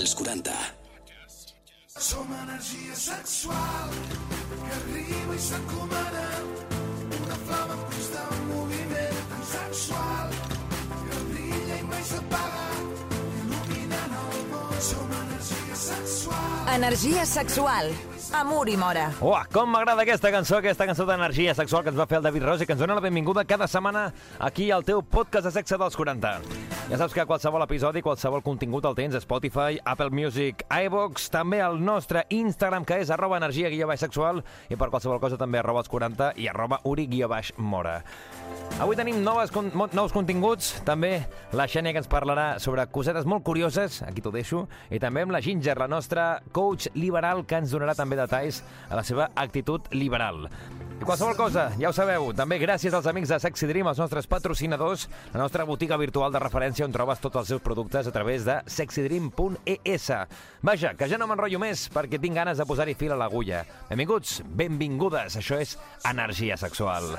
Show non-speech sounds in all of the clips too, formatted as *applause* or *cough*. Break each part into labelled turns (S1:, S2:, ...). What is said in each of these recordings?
S1: als 40.
S2: Som energia sexual que arriba i s'encomana una flama en constant moviment tan sexual que brilla i mai s'apaga il·luminant el món. Som energia sexual.
S3: Energia sexual. Amor i mora.
S4: Uah, com m'agrada aquesta cançó, aquesta cançó d'energia sexual que ens va fer el David Ros i que ens dona la benvinguda cada setmana aquí al teu podcast de sexe dels 40. Ja saps que qualsevol episodi, qualsevol contingut el tens a Spotify, Apple Music, iVox, també al nostre Instagram, que és arroba energia guió baix sexual, i per qualsevol cosa també arroba els 40 i arroba uri guió baix mora. Avui tenim noves, nous continguts, també la Xènia que ens parlarà sobre cosetes molt curioses, aquí t'ho deixo, i també amb la Ginger, la nostra coach liberal, que ens donarà també detalls a la seva actitud liberal. I qualsevol cosa, ja ho sabeu, també gràcies als amics de Sexy Dream, els nostres patrocinadors, la nostra botiga virtual de referència on trobes tots els seus productes a través de sexydream.es. Vaja, que ja no m'enrotllo més perquè tinc ganes de posar-hi fil a l'agulla. Benvinguts, benvingudes, això és Energia Sexual.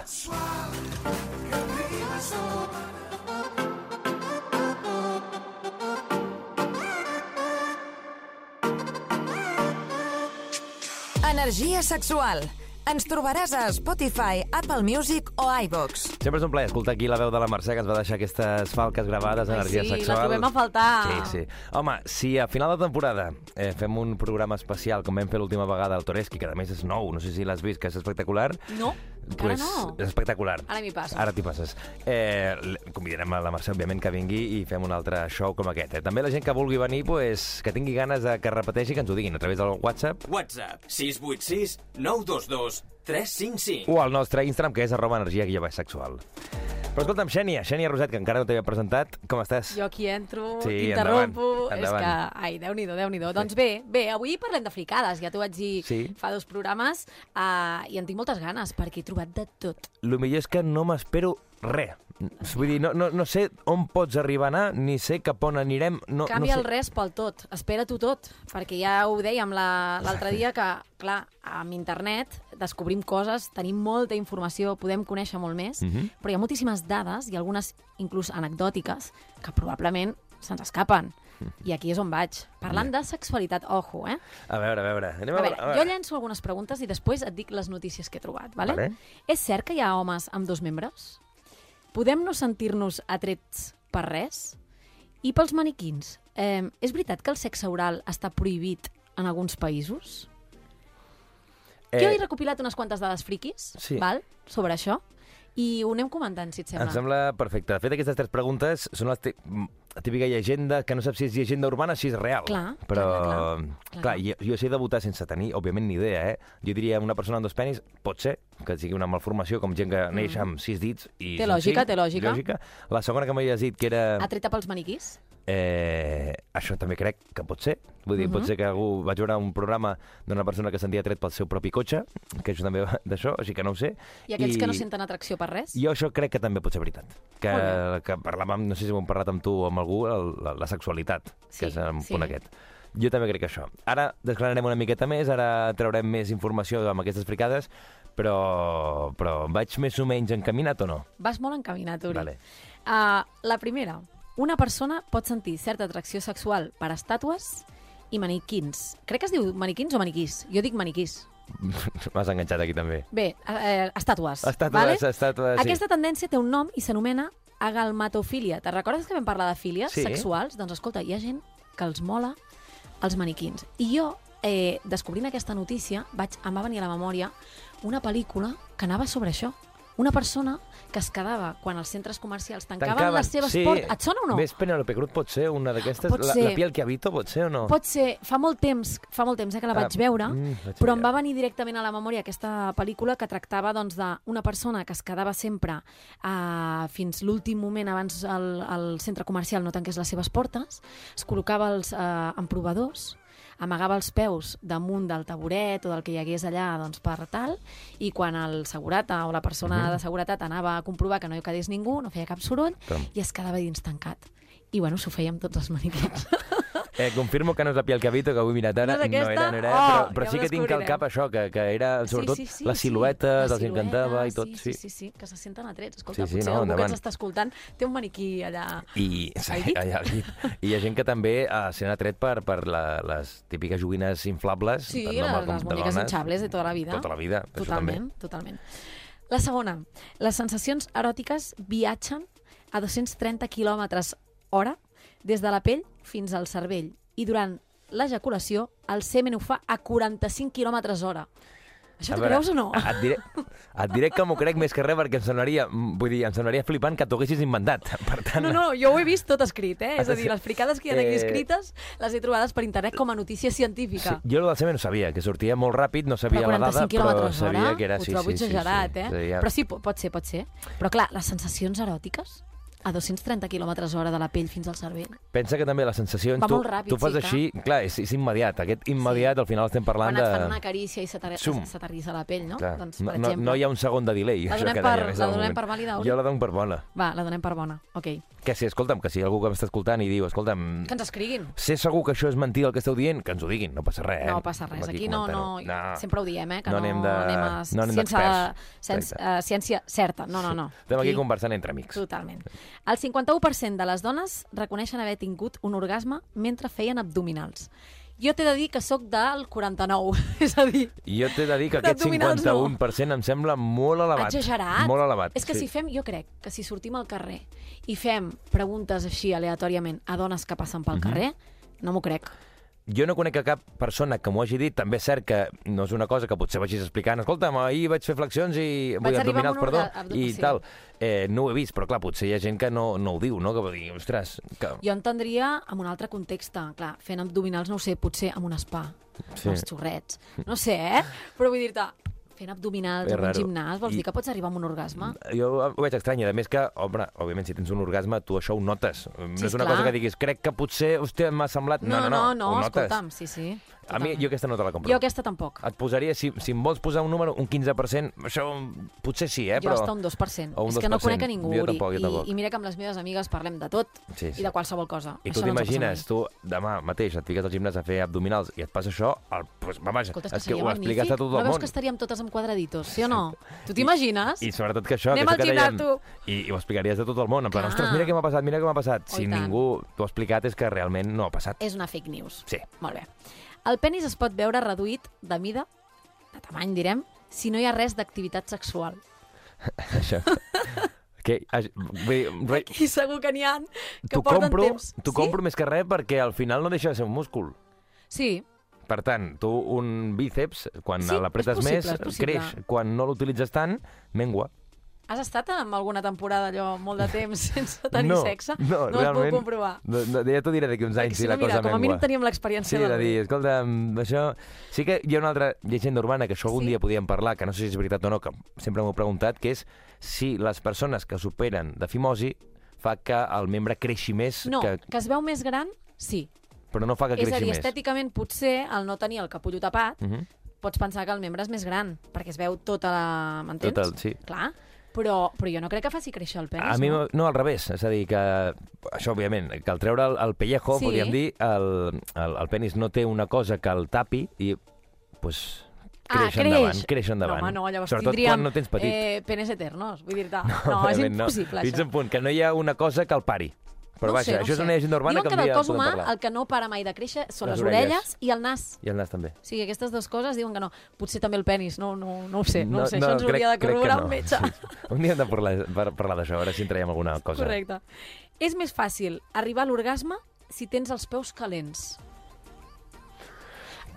S3: Energia sexual. Ens trobaràs a Spotify, Apple Music o iVox.
S4: Sempre és un plaer escoltar aquí la veu de la Mercè, que ens va deixar aquestes falques gravades
S5: Ai,
S4: d'energia
S5: sí, la
S4: sexual.
S5: trobem a faltar.
S4: Sí, sí. Home, si a final de temporada eh, fem un programa especial, com vam fer l'última vegada al Toreski, que a més és nou, no sé si l'has vist, que és espectacular,
S5: No,
S4: pues,
S5: no.
S4: és espectacular.
S5: Ara m'hi passo.
S4: Ara t'hi passes. Eh, convidarem a la Mercè, òbviament, que vingui i fem un altre show com aquest. Eh? També la gent que vulgui venir, pues, que tingui ganes de que repeteixi, que ens ho diguin a través del WhatsApp
S6: WhatsApp 686 922 355.
S4: o al nostre Instagram, que és arroba energia guia sexual. Però escolta'm, Xènia, Xènia Roset, que encara no t'havia presentat, com estàs?
S5: Jo aquí entro,
S4: Sí,
S5: t'interrompo...
S4: endavant,
S5: És que... Ai, déu-n'hi-do, déu nhi déu Doncs bé, bé, avui parlem de fricades. Ja t'ho vaig dir
S4: Sí.
S5: fa dos programes uh, i en tinc moltes ganes perquè he trobat de tot.
S4: El millor és que no m'espero res. Vull dir, no, no, no sé on pots arribar a anar, ni sé cap on anirem. No,
S5: Canvia
S4: no
S5: el
S4: sé.
S5: res pel tot. Espera-t'ho tot. Perquè ja ho dèiem la- l'altre *laughs* dia que, clar, amb internet descobrim coses, tenim molta informació, podem conèixer molt més,
S4: Mhm.
S5: però hi ha moltíssimes dades i algunes inclús anecdòtiques que probablement se'ns escapen. I aquí és on vaig. Parlant de sexualitat, ojo, eh?
S4: A veure, a veure. Anem
S5: A veure, jo llenço algunes preguntes i després et dic les notícies que he trobat, vale?
S4: Vale.
S5: És cert que hi ha homes amb dos membres? Podem no sentir-nos atrets per res? I pels maniquins, eh, és veritat que el sexe oral està prohibit en alguns països? Eh... Jo he recopilat unes quantes dades friquis
S4: Sí.
S5: val, sobre això i ho anem comentant, si et sembla.
S4: Em sembla perfecte. De fet, aquestes tres preguntes són la tí- la típica llegenda, que no saps si és llegenda urbana o si és real.
S5: Clar,
S4: Però,
S5: clar, clar, clar.
S4: clar jo, jo sé de votar sense tenir, òbviament, ni idea, eh? Jo diria una persona amb dos penis, pot ser, que sigui una malformació, com gent que neix amb sis dits. I
S5: Mm. Té lògica,
S4: cinc.
S5: té lògica.
S4: lògica. La segona que m'havies dit, que era...
S5: Atreta pels maniquís?
S4: Eh, això també crec que pot ser. Vull dir,
S5: Mhm.
S4: pot ser que algú vaig veure un programa d'una persona que sentia tret pel seu propi cotxe, que això també va *laughs* d'això, així que no ho sé.
S5: I aquells que no senten atracció per res?
S4: Jo això crec que també pot ser veritat. Que, que parlàvem, no sé si ho hem parlat amb tu o amb algú, el, la, la sexualitat,
S5: Sí,
S4: que és el
S5: sí.
S4: punt aquest. Jo també crec això. Ara desgranarem una miqueta més, ara traurem més informació amb aquestes fricades, però, però vaig més o menys encaminat o no?
S5: Vas molt encaminat, Uri.
S4: Vale.
S5: Uh, la primera. Una persona pot sentir certa atracció sexual per estàtues i maniquins. Crec que es diu maniquins o maniquís. Jo dic maniquís. *laughs*
S4: M'has enganxat aquí també.
S5: Bé, eh, estàtues.
S4: Estàtues,
S5: vale?
S4: estàtues, sí.
S5: Aquesta tendència té un nom i s'anomena agalmatofília. Te recordes que vam parlar de fílies
S4: Sí.
S5: sexuals? Doncs escolta, hi ha gent que els mola els maniquins. I jo, eh, descobrint aquesta notícia, vaig, em va venir a la memòria una pel·lícula que anava sobre això. Una persona que es quedava, quan els centres comercials tancaven, les seves
S4: sí.
S5: portes... Et sona o no?
S4: Més Penelope Cruz pot ser una d'aquestes? La,
S5: ser.
S4: la piel que habito pot ser o no?
S5: Pot ser, fa molt temps, fa molt temps eh, que la
S4: Ah,
S5: vaig veure,
S4: mm, vaig
S5: però em va venir directament a la memòria aquesta pel·lícula que tractava doncs, d'una persona que es quedava sempre uh, fins l'últim moment abans el, el centre comercial no tanqués les seves portes, es col·locava els uh, emprovadors, amagava els peus damunt del taburet o del que hi hagués allà doncs, per tal, i quan el segurata o la persona de seguretat anava a comprovar que no hi quedés ningú, no feia cap soroll,
S4: Pam.
S5: i es quedava dins tancat. I bueno, s'ho amb tots els maniquins. *laughs*
S4: Eh, confirmo que no és la piel que habito, que he mirat ara.
S5: No aquesta?
S4: era, no era,
S5: Oh,
S4: però, però
S5: ja
S4: sí que tinc al cap això, que, que era sobretot
S5: sí, sí, sí,
S4: les
S5: sí.
S4: siluetes,
S5: La
S4: els encantava i tot.
S5: Sí, sí, sí, que se senten atrets. Escolta,
S4: Sí, sí,
S5: potser
S4: no,
S5: algú que
S4: endavant.
S5: ens està escoltant té un maniquí allà...
S4: I, sí,
S5: Al llit?
S4: allà al llit. I hi ha gent que també uh, se n'ha tret per, per la, les típiques joguines inflables.
S5: Sí,
S4: tant
S5: les, les
S4: de
S5: muñeques
S4: dones.
S5: hinchables de tota la vida.
S4: Tota la vida, això
S5: Totalment, totalment. La segona, les sensacions eròtiques viatgen a 230 km hora des de la pell fins al cervell i durant l'ejaculació el semen ho fa a 45 km hora. Això t'ho creus o no?
S4: Et diré, et diré que m'ho crec més que res perquè em sonaria, mm, vull dir, em sonaria flipant que t'ho haguessis inventat. *laughs* Per tant,
S5: No, no, jo ho he vist tot escrit, eh? És a dir, les fricades que hi ha aquí
S4: Eh,
S5: escrites les he trobades per internet com a notícia científica.
S4: Sí, jo el del semen no sabia, que sortia molt ràpid, no sabia la dada,
S5: 45
S4: però sabia
S5: hora,
S4: que era...
S5: ho
S4: Sí,
S5: trobo
S4: sí, sí,
S5: exagerat,
S4: sí,
S5: eh?
S4: Seria...
S5: Però sí, po- pot ser, pot ser. Però clar, les sensacions eròtiques a 230 km hora de la pell fins al cervell.
S4: Pensa que també les sensacions...
S5: Va
S4: tu,
S5: molt ràpid,
S4: tu fas
S5: sí,
S4: així, clar, és, és immediat. Aquest immediat, al final estem parlant
S5: Quan et
S4: de...
S5: fan una carícia i s'aterrissa la pell, no?
S4: Clar,
S5: Doncs,
S4: no,
S5: per
S4: no,
S5: exemple.
S4: no hi ha un segon de delay.
S5: La
S4: això
S5: donem
S4: que
S5: per- la donem
S4: moment.
S5: per vàlida?
S4: Jo la dono per bona.
S5: Va, la donem per bona. Ok.
S4: Que sí, escolta'm, que si algú que m'està escoltant i diu, escolta'm,
S5: Que ens escriguin.
S4: sé segur que això és mentida el que esteu dient, que ens ho diguin, no passa res. eh?
S5: No passa res.
S4: Anem
S5: Aquí no, no,
S4: comentant-ho.
S5: sempre ho diem, eh? Que
S4: No
S5: no,
S4: anem de-
S5: anem a
S4: no anem
S5: ciència, ciència, uh, ciència certa. No, no, no.
S4: Estem aquí conversant entre amics.
S5: Totalment. El 51% de les dones reconeixen haver tingut un orgasme mentre feien abdominals. Jo t'he de dir que sóc del 49, *laughs* és a dir,
S4: jo t'he de dir que aquest
S5: D'abdominals no.
S4: 51% em sembla molt elevat.
S5: exagerat.
S4: Molt elevat.
S5: És que si fem, jo crec que si sortim al carrer i fem preguntes així aleatòriament a dones que passen pel carrer, no m'ho crec.
S4: Jo no conec a cap persona que m'ho hagi dit. També és cert que no és una cosa que potser vagis explicant. Escolta'm, ahir vaig fer flexions i...
S5: Vaig arribar
S4: abdominals,
S5: un
S4: perdó,
S5: abdo-
S4: i
S5: sí.
S4: tal. Eh, no ho he vist, però clar, potser hi ha gent que no, no ho diu, no? Que vol dir, ostres... Que...
S5: Jo entendria en un altre context. Clar, fent abdominals, no ho sé, potser amb un spa,
S4: Sí.
S5: sí. els xorrets. No sé, eh? Però vull dir-te, fent abdominals en un gimnàs, vols
S4: I-
S5: dir que pots arribar a un orgasme?
S4: Jo ho veig estrany, i a més que, home, òbviament, si tens un orgasme, tu això ho notes. No
S5: Sí,
S4: és una
S5: esclar.
S4: cosa que diguis, crec que potser, hòstia, m'ha semblat...
S5: No,
S4: No, no,
S5: no,
S4: ho notes.
S5: escolta'm, sí, sí.
S4: A mi, jo aquesta no te la compro.
S5: Jo aquesta tampoc.
S4: Et posaria, si, si em vols posar un número, un 15%, això potser sí, eh?
S5: Jo
S4: Però...
S5: està un 2%.
S4: O un
S5: és que no
S4: 2%.
S5: conec a ningú,
S4: Jo tampoc, jo
S5: I,
S4: tampoc.
S5: I mira que amb les meves amigues parlem de tot
S4: Sí, sí.
S5: i de qualsevol cosa.
S4: I tu
S5: Això no ha
S4: t'imagines,
S5: passat
S4: tu demà mateix et fiques al gimnàs a fer abdominals i et passa això, el, pues, va, vaja,
S5: Escolta, és que,
S4: que ho expliques a tot
S5: no
S4: el
S5: veus
S4: món.
S5: que estaríem totes amb quadraditos, sí o no? Tu t'imagines?
S4: I sobretot que això,
S5: Anem
S4: que,
S5: al
S4: això que dèiem, i, i ho explicaries a tot el món, en plan,
S5: Clar.
S4: ostres, mira què m'ha passat, mira què m'ha passat.
S5: Oh,
S4: si
S5: i
S4: ningú t'ho ha explicat és que realment no ha passat.
S5: És una fake news.
S4: Sí.
S5: Molt bé. El penis es pot veure reduït de mida, de tamany, direm, si no hi ha res d'activitat sexual. *laughs*
S4: això. Que, vull dir, re,
S5: I segur que n'hi ha que porten
S4: compro,
S5: temps.
S4: t'ho compro més que res perquè al final no deixa de ser un múscul.
S5: Sí,
S4: Per tant, tu un bíceps, quan
S5: Sí,
S4: l'apretes més, creix. Quan no l'utilitzes tant, mengua.
S5: has estat en alguna temporada allò molt de temps *laughs* sense tenir
S4: no,
S5: sexe?
S4: No,
S5: no
S4: realment.
S5: es pot comprovar.
S4: No, no, ja t'ho diré d'aquí uns anys
S5: si
S4: si
S5: no,
S4: la
S5: mira,
S4: cosa
S5: com a
S4: mengua.
S5: mínim teníem l'experiència
S4: Sí,
S5: de
S4: dir. escolta, això... Sí que hi ha una altra llegenda urbana, que això algun
S5: Sí.
S4: dia podíem parlar, que no sé si és veritat o no, que sempre m'ho he preguntat, que és si les persones que superen de fimosi fa que el membre creixi més,
S5: No,
S4: que,
S5: que es veu més gran, sí.
S4: Però no fa que
S5: És a
S4: creixi
S5: dir,
S4: més.
S5: estèticament, potser, al no tenir el capullo tapat,
S4: Mhm.
S5: pots pensar que el membre és més gran, perquè es veu tota la... M'entens?
S4: Tot el- sí.
S5: Clar, però, però jo no crec que faci créixer el penis,
S4: A mi,
S5: no?
S4: no, al revés. És a dir, que això, òbviament, que al treure el, el pellejo,
S5: Sí.
S4: podríem dir, el, el, el penis no té una cosa que el tapi i, pues,
S5: Ah,
S4: creix endavant. Creix endavant.
S5: No, home, no, llavors
S4: Sobretot
S5: tindríem
S4: quan no tens petit.
S5: Eh, penes eternos, vull dir-te. *laughs* No, no, és impossible,
S4: Fins
S5: això.
S4: a un punt, que no hi ha una cosa que el pari. Però
S5: no
S4: vaja,
S5: sé, no
S4: això
S5: ho
S4: és
S5: sé.
S4: una llegenda urbana
S5: Diuen
S4: que
S5: que del cos humà
S4: parlar.
S5: el que no para mai de créixer són
S4: Les
S5: les,
S4: orelles.
S5: orelles i el nas.
S4: I el nas també.
S5: O sigui, aquestes dues coses diuen que no. Potser també el penis, no, no, no ho sé, no, ho sé.
S4: no,
S5: això ens
S4: crec-
S5: hauria de corroborar
S4: no.
S5: un metge.
S4: Sí. Un dia hem de parlar, par- parlar d'això, a veure si en traiem alguna cosa.
S5: Correcte. És més fàcil arribar a l'orgasme si tens els peus calents.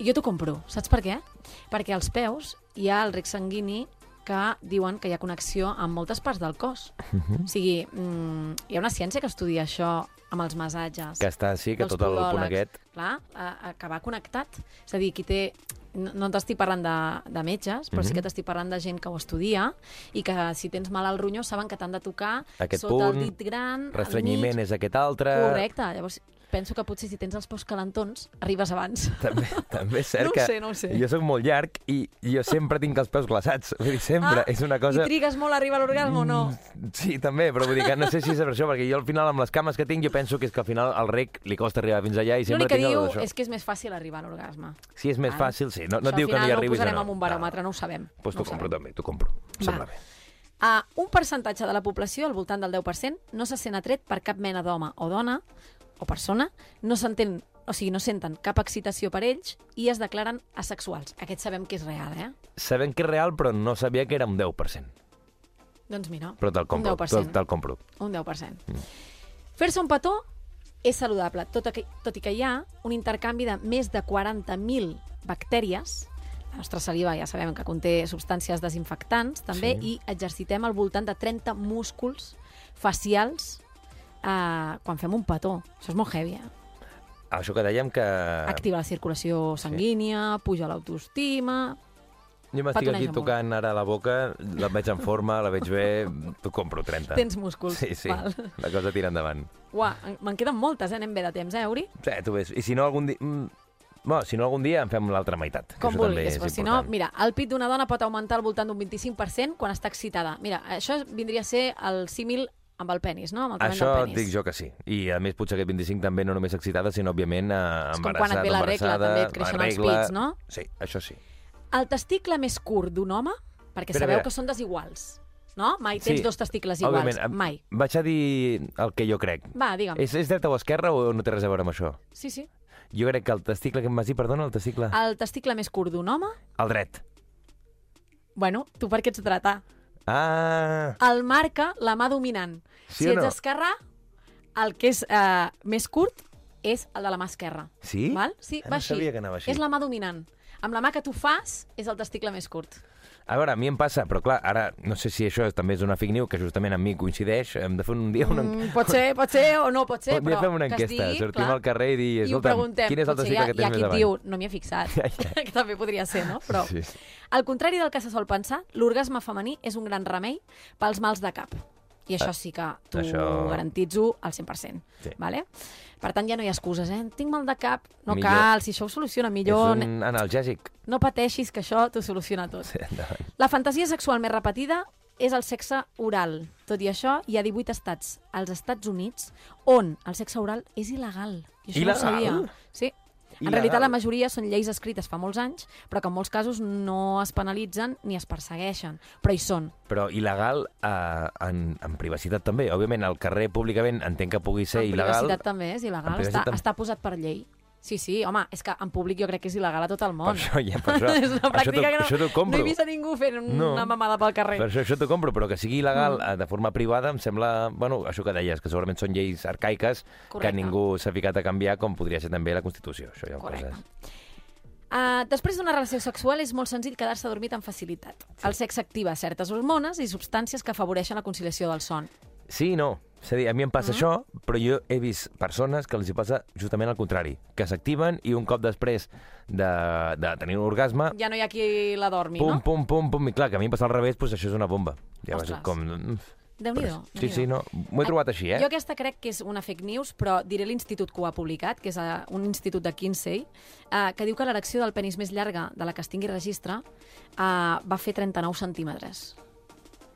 S5: Jo t'ho compro. Saps per què? Perquè als peus hi ha el rec sanguini que diuen que hi ha connexió amb moltes parts del cos.
S4: Mhm.
S5: O sigui, mm, hi ha una ciència que estudia això amb els massatges.
S4: Que està, sí, que tot el punt aquest...
S5: Clar, a, a, que va connectat. És a dir, qui té... No, no t'estic parlant de, de metges, però sí
S4: Mhm.
S5: que t'estic parlant de gent que ho estudia i que si tens mal al ronyó saben que t'han de tocar
S4: Aquest
S5: sota
S4: punt,
S5: el dit gran,
S4: Restrenyiment
S5: mig.
S4: és aquest altre...
S5: Correcte. Llavors, penso que potser si tens els peus calentons, arribes abans. *laughs*
S4: També, també és cert
S5: No ho
S4: que
S5: sé, no ho sé.
S4: jo sóc molt llarg i jo sempre tinc els peus glaçats. Vull dir, sempre. és una cosa...
S5: Ah, I trigues molt a arribar a l'orgasme o no?
S4: Mm, Sí, també, però vull dir que no sé si és per això, perquè jo al final amb les cames que tinc jo penso que és que al final al rec li costa arribar fins allà i sempre
S5: L'únic que
S4: tinc
S5: diu és que és més fàcil arribar a l'orgasme.
S4: Si és més
S5: Ah.
S4: fàcil, sí. No, no
S5: Això
S4: et diu
S5: al
S4: que no
S5: final
S4: hi
S5: no ho
S4: arribis o
S5: posarem
S4: no.
S5: amb un baròmetre, no ho sabem.
S4: Doncs
S5: no
S4: t'ho
S5: ho
S4: compro també, t'ho compro. Em Sembla bé.
S5: Uh, un percentatge de la població, al voltant del 10%, no se sent atret per cap mena d'home o dona o persona, no s'entén o sigui, no senten cap excitació per ells i es declaren asexuals. Aquest sabem que és real, eh?
S4: Sabem que és real, però no sabia que era un 10%.
S5: Doncs mira,
S4: Però te'l
S5: un
S4: compro,
S5: 10%.
S4: te'l compro.
S5: Un 10%. Fer-se un petó és saludable, tot, que, tot i que hi ha un intercanvi de més de 40.000 bactèries la nostra saliva ja sabem que conté substàncies desinfectants també
S4: Sí.
S5: i exercitem al voltant de 30 músculs facials eh, quan fem un petó. Això és molt heavy, eh?
S4: Això que dèiem que...
S5: Activa la circulació sanguínia, puja l'autoestima...
S4: Jo m'estic aquí
S5: molt.
S4: tocant ara la boca, la veig en forma, la veig bé, t'ho compro 30.
S5: Tens músculs.
S4: Sí, sí,
S5: Val.
S4: la cosa tira endavant.
S5: Uà, en- me'n queden moltes, eh? Anem bé de temps, eh, Uri?
S4: Sí, tu ves. I si no algun dia... Mm, bueno, si no algun dia en fem l'altra meitat.
S5: Com vulguis, però si no, mira, el pit d'una dona pot augmentar al voltant d'un 25% quan està excitada. Mira, això vindria a ser el símil amb el penis, no? Amb el
S4: Això
S5: del penis.
S4: dic jo que sí. I a més potser aquest 25 també no només excitada, sinó òbviament eh,
S5: És com
S4: embarassada,
S5: quan et ve la regla,
S4: embarassada,
S5: també et creixen
S4: la
S5: els
S4: regla...
S5: pits, no?
S4: Sí, això sí.
S5: El testicle més curt d'un home, perquè
S4: Espera,
S5: sabeu que són desiguals, no? Mai tens
S4: Sí,
S5: dos testicles iguals,
S4: Òbviament,
S5: mai.
S4: Vaig a dir el que jo crec.
S5: Va, digue'm.
S4: És, és dreta o esquerra o no té res a veure amb això?
S5: Sí, sí.
S4: Jo crec que el testicle que em vas dir, perdona, el testicle...
S5: El testicle més curt d'un home,
S4: El dret.
S5: bueno, tu per què ets dretà?
S4: Ah,
S5: El marca la mà dominant.
S4: Sí
S5: si ets
S4: no?
S5: esquerrà, el que és eh, més curt és el de la mà esquerra.
S4: sí?
S5: Val? Sí,
S4: Ah,
S5: va
S4: no
S5: així.
S4: sabia que anava així.
S5: És la mà dominant. Amb la mà que tu fas és el testicle més curt.
S4: A veure, a mi em passa, però clar, ara no sé si això també és una fake news, que justament amb mi coincideix, hem de fer un dia una...
S5: Mm, pot ser, *laughs* pot ser o no pot ser,
S4: dia
S5: però
S4: fem una
S5: que es
S4: enquesta,
S5: digui,
S4: sortim
S5: clar,
S4: al carrer i dir,
S5: i ho
S4: escolta,
S5: preguntem.
S4: quin és el
S5: hi ha,
S4: que
S5: hi ha
S4: tens
S5: qui
S4: més davant?
S5: diu, no m'hi he fixat, *laughs*
S4: Ja, ja.
S5: que també podria ser, no? Però,
S4: Sí.
S5: al contrari del que se sol pensar, l'orgasme femení és un gran remei pels mals de cap. I això sí que t'ho
S4: això-
S5: garantitzo al 100%.
S4: Sí.
S5: Vale? Per tant, ja no hi ha excuses, eh? Tinc mal de cap. No
S4: Millor.
S5: cal, si això ho soluciona millor.
S4: És un analgèsic.
S5: No pateixis, que això t'ho soluciona tot.
S4: Sí, endavant.
S5: La fantasia sexual més repetida és el sexe oral. Tot i això, hi ha 18 estats als Estats Units on el sexe oral és il·legal. I això
S4: Il·legal?
S5: no ho sabia. Sí. En
S4: Il·legal?
S5: realitat, la majoria són lleis escrites fa molts anys, però que en molts casos no es penalitzen ni es persegueixen. Però hi són.
S4: Però il·legal eh, en, en privacitat també. Òbviament, al carrer públicament entenc que pugui ser
S5: en
S4: il·legal.
S5: privacitat també és
S4: En
S5: il·legal. Està,
S4: tam-
S5: està posat per llei. Sí, sí, home, és que en públic jo crec que és il·legal a tot el
S4: Per
S5: món.
S4: això, ja, per *laughs* això,
S5: és una
S4: això
S5: pràctica
S4: t'ho-
S5: que no,
S4: això
S5: no he vist a ningú fent
S4: No.
S5: una mamada pel carrer.
S4: Per això, això t'ho compro, però que sigui il·legal
S5: Mm.
S4: eh, de forma privada em sembla... Bueno, això que deies, que segurament són lleis arcaiques que
S5: Correcte.
S4: ningú s'ha ficat a canviar, com podria ser també la Constitució. Això ja ho
S5: Correcte.
S4: poses.
S5: Uh, després d'una relació sexual és molt senzill quedar-se adormit amb facilitat. Sí. El sexe activa certes hormones i substàncies que afavoreixen la conciliació del son.
S4: Sí i no. És a dir, a mi em passa
S5: Mm.
S4: això, però jo he vist persones que els hi passa justament al contrari, que s'activen i un cop després de, de tenir un orgasme,
S5: Ja no hi ha qui la dormi,
S4: pum,
S5: no?
S4: pum, pum, pum, i clar, que a mi em passa al revés, doncs això és una bomba. Ja vas
S5: Ostres.
S4: com... mm,
S5: Déu-n'hi-do.
S4: però- Sí, sí, no, m'ho he trobat així, eh?
S5: Jo aquesta crec que és una fake news, però diré l'institut que ho ha publicat, que és eh, un institut de Kinsey, eh, que diu que l'erecció del penis més llarga de la que es tingui registre eh, va fer 39 centímetres.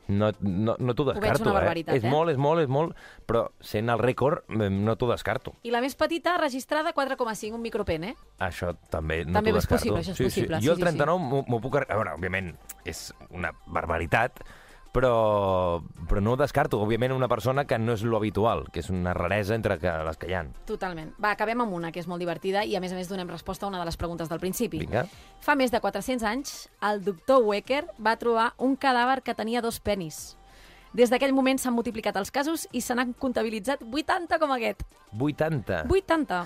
S4: No, no, no t'ho
S5: veig
S4: descarto, eh? És
S5: eh?
S4: molt, és molt, és molt, però sent el rècord eh, no t'ho descarto.
S5: I la més petita, registrada 4,5, un micropen, eh?
S4: Això també no
S5: També és
S4: descarto.
S5: possible, això és
S4: sí,
S5: possible,
S4: Sí.
S5: sí,
S4: Jo el
S5: sí, sí.
S4: 39 m'ho- puc... A veure, òbviament, és una barbaritat, però, però no ho descarto. Òbviament, una persona que no és lo habitual, que és una raresa entre que, les que hi ha.
S5: Totalment. Va, acabem amb una, que és molt divertida, i a més a més donem resposta a una de les preguntes del principi.
S4: Vinga.
S5: Fa més de 400 anys, el doctor Wecker va trobar un cadàver que tenia dos penis. Des d'aquell moment s'han multiplicat els casos i se n'han comptabilitzat 80 com aquest.
S4: 80.
S5: 80!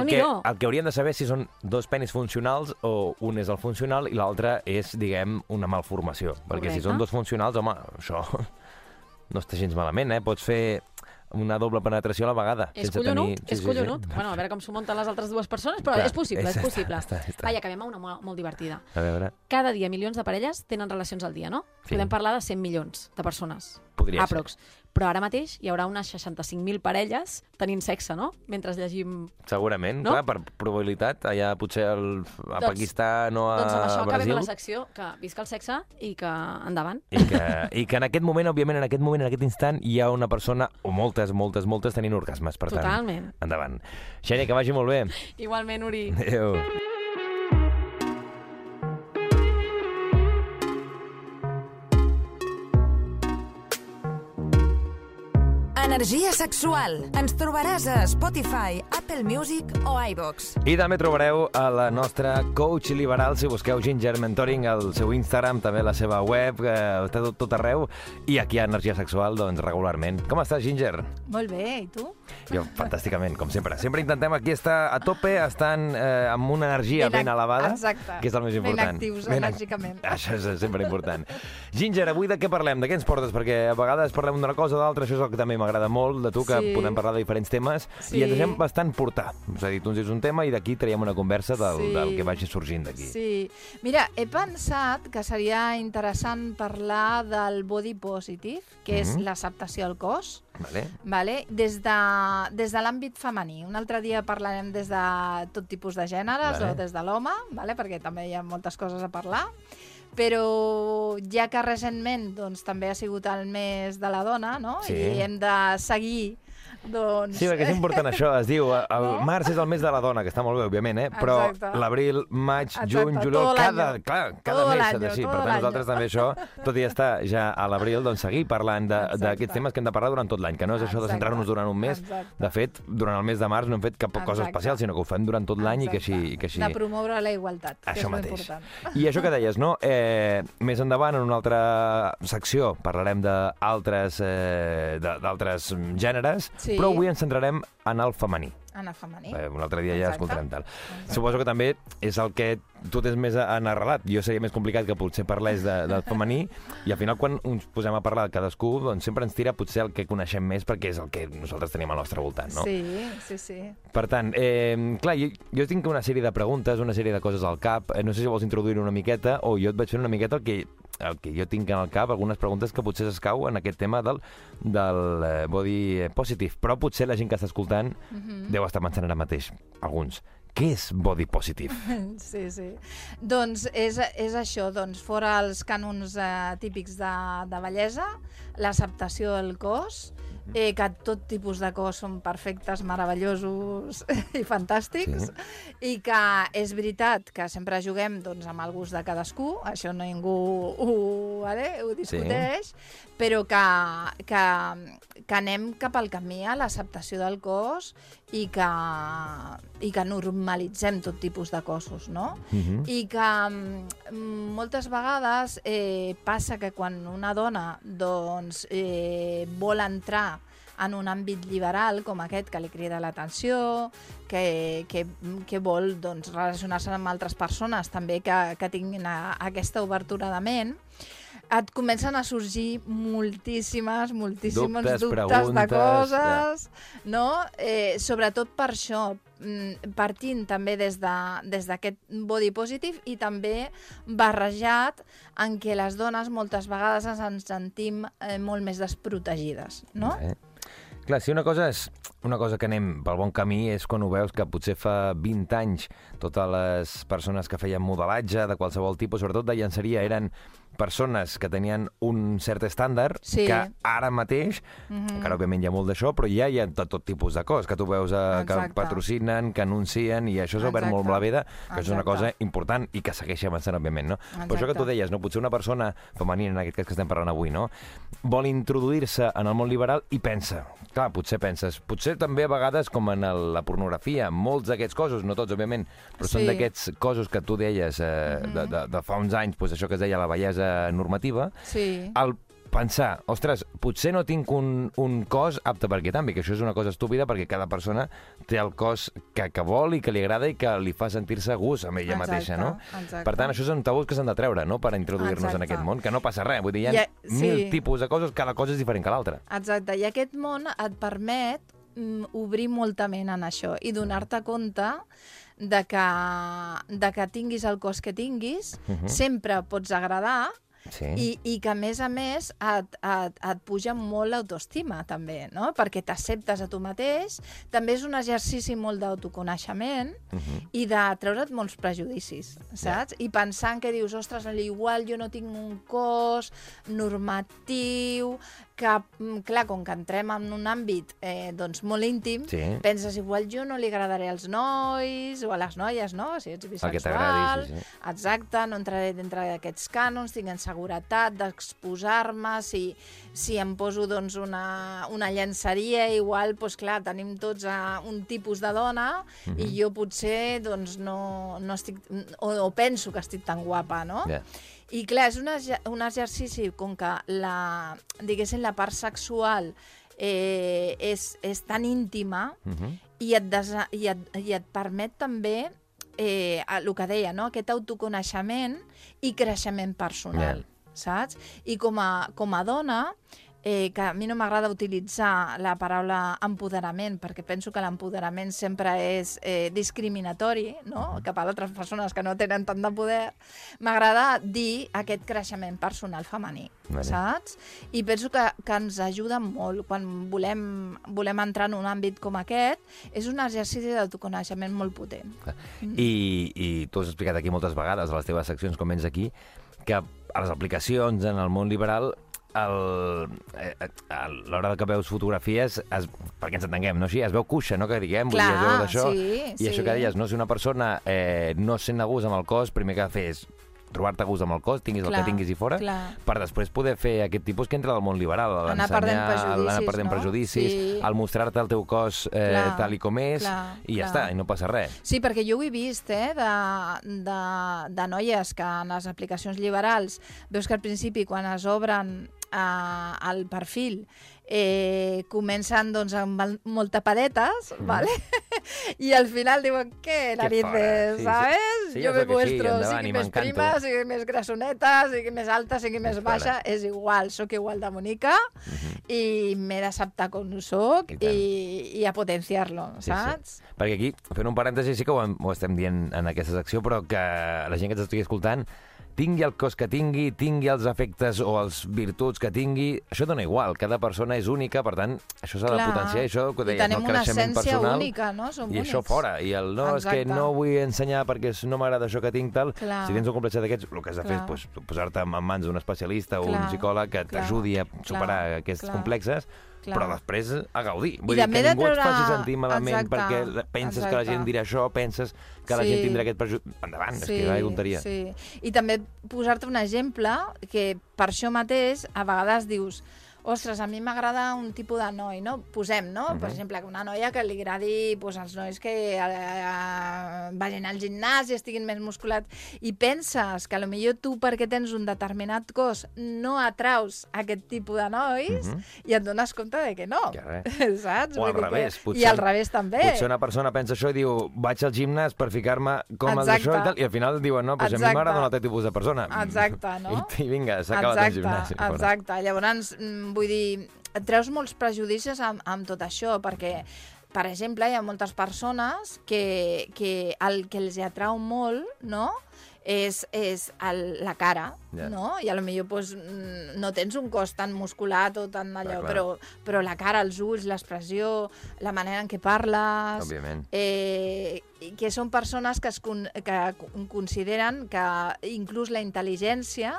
S4: El que,
S5: Déu-n'hi-do.
S4: el que hauríem de saber és si són dos penis funcionals o un és el funcional i l'altre és, diguem, una malformació. Perquè si
S5: Correcte.
S4: són dos funcionals, home, això *laughs* no està gens malament, eh? Pots fer una doble penetració a la vegada.
S5: És
S4: sense
S5: collonut,
S4: tenir...
S5: és collonut. Bueno, a veure com s'ho munten les altres dues persones, però
S4: Clar,
S5: és possible,
S4: és-
S5: és possible.
S4: està, està.
S5: Va, i acabem amb una molt, molt divertida.
S4: A veure,
S5: Cada dia milions de parelles tenen relacions al dia, no?
S4: Sí.
S5: Podem parlar de 100 milions de persones.
S4: Podria ser.
S5: aprox. Però ara mateix hi haurà unes 65.000 parelles tenint sexe, no? Mentre llegim...
S4: Segurament,
S5: No?
S4: clar, per probabilitat. Allà potser el, a
S5: Doncs-
S4: Pakistan o a
S5: doncs amb això acabem
S4: Brasil.
S5: la secció, que visca el sexe i que endavant.
S4: I que, I que en aquest moment, òbviament, en aquest moment, en aquest instant, hi ha una persona, o moltes, moltes, moltes, tenint orgasmes. Per tant,
S5: Totalment.
S4: endavant. Xènia, que vagi molt bé.
S5: Igualment, Uri.
S4: Adéu.
S3: Energia sexual. Ens trobaràs a Spotify, Apple Music o iVox.
S4: I també trobareu a la nostra coach liberal, si busqueu Ginger Mentoring, al seu Instagram, també la seva web, que està tot, tot arreu, i aquí a Energia Sexual, doncs, regularment. Com estàs, Ginger?
S1: Molt bé, i tu?
S4: Jo, fantàsticament, com sempre. Sempre intentem aquí estar a tope, estant eh, amb una energia ben,
S1: Ben
S4: elevada,
S1: exacte.
S4: que és el més
S1: Ben
S4: important.
S1: actius
S4: ac-
S1: enèrgicament. *laughs*
S4: Això és sempre important. Ginger, avui de què parlem? De què ens portes? Perquè a vegades parlem d'una cosa o d'altra, això és el que també m'agrada molt, de tu, que
S1: Sí.
S4: podem parlar de diferents temes,
S1: Sí.
S4: i ens deixem bastant portar. És a dir, tu ens dius un tema i d'aquí traiem una conversa del,
S1: Sí.
S4: del que vagi sorgint d'aquí.
S1: Sí. Mira, he pensat que seria interessant parlar del body positive, que és
S4: Mhm.
S1: l'acceptació al cos,
S4: Vale?
S1: vale? des de, des de l'àmbit femení. Un altre dia parlarem des de tot tipus de gèneres
S4: Vale.
S1: o des de l'home, vale? perquè també hi ha moltes coses a parlar. Però ja que recentment doncs, també ha sigut el mes de la dona, no?
S4: Sí.
S1: I hem de seguir doncs...
S4: Sí, perquè és important *laughs* això, es diu, eh, el
S1: No?
S4: març és el mes de la dona, que està molt bé, òbviament, eh? però l'abril, maig,
S1: Exacte,
S4: juny, juliol, cada, clar, cada mes s'ha de
S1: todo
S4: Per tant, nosaltres també això, tot i estar ja a l'abril, doncs seguir parlant d'aquests temes que hem de parlar durant tot l'any, que no és això de centrar-nos durant un mes.
S1: Exacte.
S4: De fet, durant el mes de març no hem fet cap cosa
S1: Exacte.
S4: especial, sinó que ho fem durant tot l'any i que així... I que així...
S1: De promoure la igualtat, que
S4: Això
S1: és
S4: mateix.
S1: important.
S4: I això que deies, no? Eh, més endavant, en una altra secció, parlarem d'altres eh, gèneres,
S1: Sí.
S4: Però avui ens centrarem en el femení.
S1: Anna femení.
S4: Eh, un altre dia ja
S1: Exacte.
S4: escoltarem tal. Suposo que també és el que tu tens més en arrelat. Jo seria més complicat que potser parlés de, del femení i al final quan ens posem a parlar de cadascú doncs sempre ens tira potser el que coneixem més perquè és el que nosaltres tenim al nostre voltant, no?
S1: Sí, sí, sí.
S4: Per tant, eh, clar, jo, jo tinc una sèrie de preguntes, una sèrie de coses al cap. Eh, no sé si vols introduir una miqueta o jo et vaig fer una miqueta el que, el que jo tinc en el cap, algunes preguntes que potser s'escau en aquest tema del, del eh, body positive. Però potser la gent que està escoltant
S1: Mhm.
S4: deu estar pensant ara mateix, alguns, què és body positive? *laughs*
S1: Sí, sí. Doncs és, és això, doncs, fora els cànons eh, típics de, de bellesa, l'acceptació del cos, eh, que tot tipus de cos són perfectes, meravellosos *laughs* i fantàstics, i que és veritat que sempre juguem doncs, amb el gust de cadascú, això no ningú ho, vale, ho discuteix, però que, que, que anem cap al camí a l'acceptació del cos i que, i que normalitzem tot tipus de cossos, no?
S4: Mhm.
S1: I que mm, moltes vegades eh, passa que quan una dona doncs, eh, vol entrar en un àmbit liberal com aquest que li crida l'atenció, que, que, que vol doncs, relacionar-se amb altres persones també que, que tinguin a, aquesta obertura de ment, et comencen a sorgir moltíssimes, moltíssims
S4: Dubtes,
S1: dubtes, de coses, no? Eh, sobretot per això, mm, partint també des de- des d'aquest body positive i també barrejat en què les dones moltes vegades ens sentim eh, molt més desprotegides, no?
S4: Eh? Clar, si una cosa és una cosa que anem pel bon camí és quan ho veus que potser fa 20 anys totes les persones que feien modelatge de qualsevol tipus, sobretot de llançaria, eren persones que tenien un cert estàndard
S1: Sí.
S4: que ara mateix,
S1: Mhm.
S4: encara òbviament hi ha molt d'això, però ja hi ha tot, tot tipus de cos que tu veus eh, que
S1: Exacte.
S4: patrocinen, que anuncien, i això s'ha obert
S1: Exacte.
S4: molt la veda, que és una
S1: Exacte.
S4: cosa important i que segueix avançant, òbviament, no? Però això que tu
S1: Exacte.
S4: deies, no? potser una persona femenina, en aquest cas que estem parlant avui, no? vol introduir-se en el món liberal i pensa, clar, potser penses, potser també a vegades, com en el, la pornografia, molts d'aquests cossos, no tots, òbviament, però són
S1: Sí.
S4: d'aquests cossos que tu deies eh, de, de, de fa uns anys, doncs això que es deia la bellesa normativa,
S1: Sí.
S4: el pensar, ostres, potser no tinc un, un cos apte per aquest àmbit, que això és una cosa estúpida perquè cada persona té el cos que, que vol i que li agrada i que li fa sentir-se a gust amb ella
S1: Exacte,
S4: mateixa, no?
S1: exacte.
S4: Per tant, això són tabús que s'han de treure, no?, per introduir-nos en aquest món, que no passa res, vull dir, hi ha
S1: I, eh, sí.
S4: mil tipus de coses, cada cosa és diferent que l'altra.
S1: Exacte, i aquest món et permet mm, obrir molta ment en això i donar-te compte de que, de que tinguis el cos que tinguis,
S4: Mhm.
S1: sempre pots agradar
S4: Sí.
S1: i, i que, a més a més, et, et, et puja molt l'autoestima, també, no? Perquè t'acceptes a tu mateix. També és un exercici molt d'autoconeixement
S4: Mhm.
S1: i de treure't molts prejudicis, saps? I pensant que dius, ostres, igual jo no tinc un cos normatiu, que, mm, clar, com que entrem en un àmbit eh, doncs molt íntim,
S4: Sí.
S1: penses, igual jo no li agradaré als nois o a les noies, no? Si ets bisexual,
S4: sí, sí.
S1: exacte, no entraré dintre d'aquests cànons, tinc inseguretat d'exposar-me, si, si em poso doncs, una, una llenceria, igual, doncs, clar, tenim tots uh, un tipus de dona
S4: Mhm.
S1: i jo potser doncs, no, no estic, o, o penso que estic tan guapa, no?
S4: Ja.
S1: I clar, és un, un exercici com que la, diguéssim, la part sexual eh, és, és tan íntima
S4: Mhm.
S1: i et, desa i et, i et permet també eh, el que deia, no? aquest autoconeixement i creixement personal, saps? I com a, com a dona, eh, que a mi no m'agrada utilitzar la paraula empoderament, perquè penso que l'empoderament sempre és eh, discriminatori no? cap a altres persones que no tenen tant de poder, m'agrada dir aquest creixement personal femení,
S4: Vale.
S1: saps? I penso que, que ens ajuda molt quan volem, volem entrar en un àmbit com aquest, és un exercici d'autoconeixement molt potent.
S4: I, I tu has explicat aquí moltes vegades, a les teves seccions, com vens aquí, que a les aplicacions en el món liberal a l'hora que veus fotografies, es, perquè ens entenguem, no així, es veu cuixa, no que diguem, vull dir,
S1: Clar,
S4: d'això.
S1: sí,
S4: I
S1: sí.
S4: això que deies, no? si una persona eh, no sent a gust amb el cos, primer que és trobar-te a gust amb el cos, tinguis el
S1: Clar,
S4: que tinguis i fora,
S1: clar.
S4: per després poder fer aquest tipus que entra al món liberal, l'ensenyar,
S1: perdent prejudicis,
S4: l'anar perdent
S1: no?
S4: prejudicis,
S1: Sí.
S4: el mostrar-te el teu cos eh,
S1: Clar,
S4: tal i com és,
S1: clar,
S4: i ja
S1: clar.
S4: està, i no passa res.
S1: Sí, perquè jo ho he vist, eh, de, de, de noies que en les aplicacions liberals veus que al principi, quan es obren eh, el perfil, eh, comencen doncs, amb el- molt tapadetes, ¿vale? *laughs* i al final diuen, què, narices,
S4: sí, sí.
S1: ¿sabes?
S4: Sí,
S1: jo
S4: ja
S1: me muestro,
S4: endavant,
S1: sigui més prima, sigui més grassoneta, sigui més alta, sigui més
S4: Més
S1: baixa, és igual, sóc igual de bonica i m'he d'acceptar com sóc
S4: I
S1: i, i a potenciar-lo,
S4: Sí,
S1: saps?
S4: Sí. Perquè aquí, fent un parèntesi, sí que ho, ho estem dient en aquesta secció, però que la gent que ens estigui escoltant tingui el cos que tingui, tingui els efectes o els virtuts que tingui, això dona igual, cada persona és única, per tant, això s'ha de
S1: Clar.
S4: potenciar, això que deies,
S1: tenim
S4: el
S1: una
S4: creixement
S1: essència
S4: personal,
S1: única, no? Som
S4: i això
S1: únics.
S4: fora, i el no, és que
S1: Exacte.
S4: no vull ensenyar perquè no m'agrada això que tinc, tal,
S1: Clar.
S4: si tens un complex d'aquests, el que has de fer és
S1: Clar.
S4: pues, posar-te en mans d'un especialista o un
S1: Clar,
S4: psicòleg que
S1: clar,
S4: t'ajudi a superar
S1: clar,
S4: aquests
S1: clar,
S4: complexes,
S1: clar.
S4: però després a gaudir. Vull
S1: I
S4: dir que ningú et
S1: treure-
S4: faci sentir malament
S1: Exacte,
S4: perquè penses que la
S1: exacte.
S4: gent dirà això, penses que la
S1: Sí.
S4: gent tindrà aquest prejudici. Endavant, és que va tonteria.
S1: Sí. I també posar-te un exemple que per això mateix a vegades dius ostres, a mi m'agrada un tipus de noi, no? Posem, no?
S4: Mhm.
S1: Per exemple, que una noia que li agradi pues, als nois que eh, vagin al gimnàs i estiguin més musculats. I penses que potser tu, perquè tens un determinat cos, no atraus aquest tipus de nois
S4: Mhm.
S1: i et dones compte de que no.
S4: Que res. *laughs*
S1: Saps?
S4: O al
S1: dir que-
S4: revés, potser-
S1: I al revés també.
S4: Potser una persona pensa això i diu vaig al gimnàs per ficar-me com el d'això i tal, i al final diuen no, si a mi m'agrada un altre tipus de persona.
S1: Exacte, *laughs* no?
S4: I, i vinga, s'ha acabat el gimnàs.
S1: Exacte, llavors, mm, vull dir, et treus molts prejudicis amb, amb tot això, perquè, per exemple, hi ha moltes persones que, que el que els atrau molt, no?, és, és el, la cara,
S4: Ja.
S1: no? I a lo millor pues, no tens un cos tan musculat o tan allò,
S4: clar.
S1: però, però la cara, els ulls, l'expressió, la manera en què parles...
S4: Òbviament.
S1: Eh, que són persones que, es con, que con- consideren que inclús la intel·ligència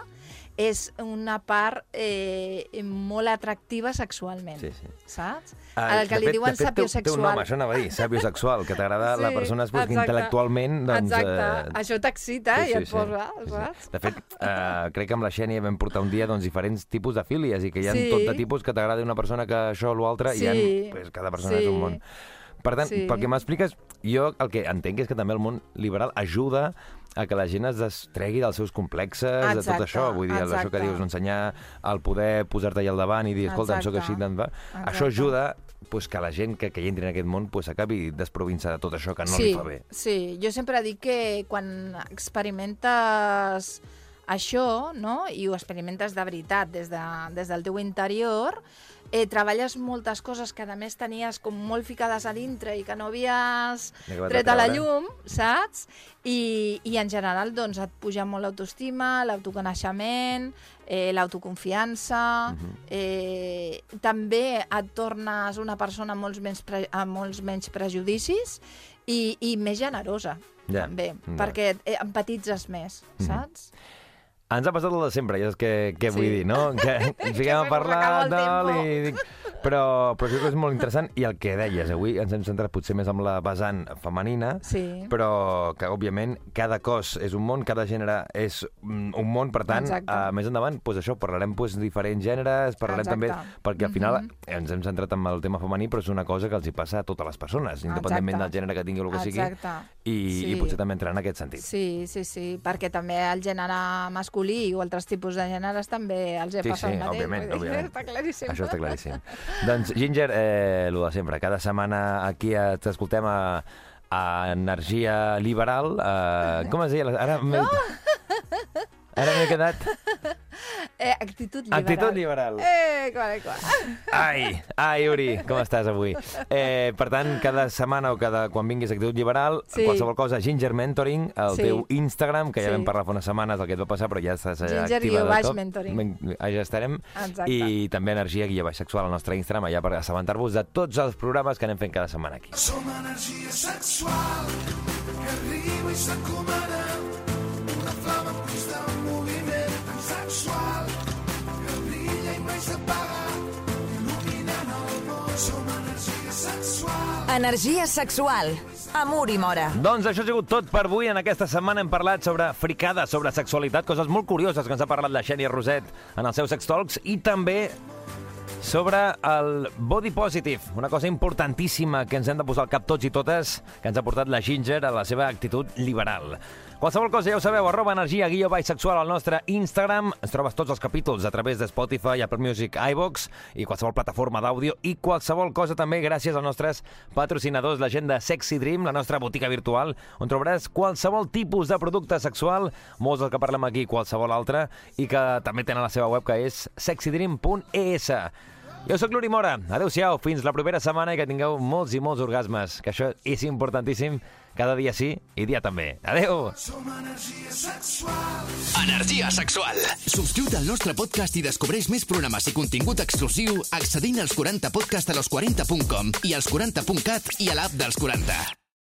S1: és una part eh, molt atractiva sexualment,
S4: Sí, sí.
S1: saps?
S4: Ah,
S1: el que li
S4: fet-
S1: diuen
S4: fet, té- Té un
S1: sapiosexual.
S4: nom, això anava a dir, sapiosexual, que t'agrada *laughs* la
S1: Sí,
S4: persona pues, que
S1: exacte.
S4: intel·lectualment... Doncs,
S1: Exacte,
S4: eh,
S1: això t'excita i et posa, saps?
S4: De fet, eh, crec que amb la Xènia vam portar un dia doncs, diferents tipus de fílies i que hi ha
S1: Sí.
S4: tot de tipus que t'agrada una persona que això o l'altre i
S1: Sí.
S4: ha, pues, cada persona
S1: Sí.
S4: és un món. Per tant,
S1: Sí.
S4: pel que m'expliques, jo el que entenc és que també el món liberal ajuda a que la gent es destregui dels seus complexes, de tot
S1: Exacte,
S4: això. Vull dir, això que
S1: exacte.
S4: dius, ensenyar el poder posar-te allà al davant i dir, escolta, sóc
S1: Exacte.
S4: així, va.
S1: Exacte.
S4: Això ajuda pues, que la gent que, que hi entri en aquest món pues, acabi desprovint-se de tot això que no
S1: sí,
S4: li fa bé.
S1: Sí, jo sempre dic que quan experimentes això, no? i ho experimentes de veritat des, de, des del teu interior, eh, treballes moltes coses que a més tenies com molt ficades a dintre i que no havies tret a la llum, saps? I, i en general doncs, et puja molt l'autoestima, l'autoconeixement, eh, l'autoconfiança, eh, també et tornes una persona amb molts menys, pre amb molts menys prejudicis i, i més generosa,
S4: Ja,
S1: també,
S4: ja.
S1: perquè eh, empatitzes més, saps?
S4: Ens ha passat el de sempre, ja és que, què vull
S1: Sí.
S4: dir, no? Que *laughs* ens fiquem a parlar, tal, i dic... Però, però crec que és molt interessant. I el que deies, avui ens hem centrat potser més amb la vessant femenina,
S1: Sí.
S4: però que, òbviament, cada cos és un món, cada gènere és mm, un món, per tant,
S1: Exacte.
S4: uh, més endavant, doncs això, parlarem doncs, diferents gèneres, parlarem
S1: Exacte.
S4: també... Perquè al final
S1: Mhm.
S4: ens hem centrat en el tema femení, però és una cosa que els hi passa a totes les persones, independentment
S1: Exacte.
S4: del gènere que tingui o el que sigui,
S1: Exacte.
S4: I,
S1: Sí.
S4: i potser també entrar en aquest sentit.
S1: Sí, sí, sí, perquè també el gènere masculí o altres tipus de gèneres també els he
S4: Sí,
S1: passat
S4: sí,
S1: el mateix.
S4: òbviament,
S1: dir,
S4: òbviament.
S1: Està claríssim.
S4: Això està claríssim. doncs, Ginger, eh, el de sempre. Cada setmana aquí eh, t'escoltem a, a Energia Liberal. Eh, com es deia? Ara m'he... Ara m'he quedat...
S1: Eh, actitud liberal.
S4: Actitud liberal.
S1: Eh, qual, qual.
S4: Ai, ai, Uri, com estàs avui? Eh, per tant, cada setmana o cada, quan vinguis a Actitud Liberal,
S1: Sí.
S4: qualsevol cosa, Ginger Mentoring, el
S1: Sí.
S4: teu Instagram, que ja
S1: Sí.
S4: vam parlar fa unes setmanes del que et va passar, però ja estàs
S1: Ginger
S4: activa de
S1: baix
S4: tot.
S1: mentoring.
S4: Men- Allà estarem.
S1: Exacte.
S4: I també Energia Guia Baix Sexual al nostre Instagram, allà per assabentar-vos de tots els programes que anem fent cada setmana aquí.
S2: Som energia sexual que arriba i s'encomana una flama
S3: energia sexual. Amor i mora.
S4: Doncs això ha sigut tot per avui. En aquesta setmana hem parlat sobre fricades, sobre sexualitat, coses molt curioses que ens ha parlat la Xènia Roset en els seus sex talks i també sobre el body positive, una cosa importantíssima que ens hem de posar al cap tots i totes, que ens ha portat la Ginger a la seva actitud liberal. Qualsevol cosa ja ho sabeu, arroba energia guió baix sexual al nostre Instagram. Ens trobes tots els capítols a través de Spotify, Apple Music, iVox i qualsevol plataforma d'àudio i qualsevol cosa també gràcies als nostres patrocinadors, la gent de Sexy Dream, la nostra botiga virtual, on trobaràs qualsevol tipus de producte sexual, molts del que parlem aquí, qualsevol altre, i que també tenen la seva web que és sexydream.es. Jo sóc l'Uri Mora. Adéu-siau, fins la propera setmana i que tingueu molts i molts orgasmes, que això és importantíssim cada dia sí i dia també. Adéu!
S2: som energia sexual
S6: Energia sexual.
S7: Subscriu't al nostre podcast i descobreix més programes i contingut exclusiu accedint als 40 podcast a los40.com i als 40.cat i a l'app dels 40.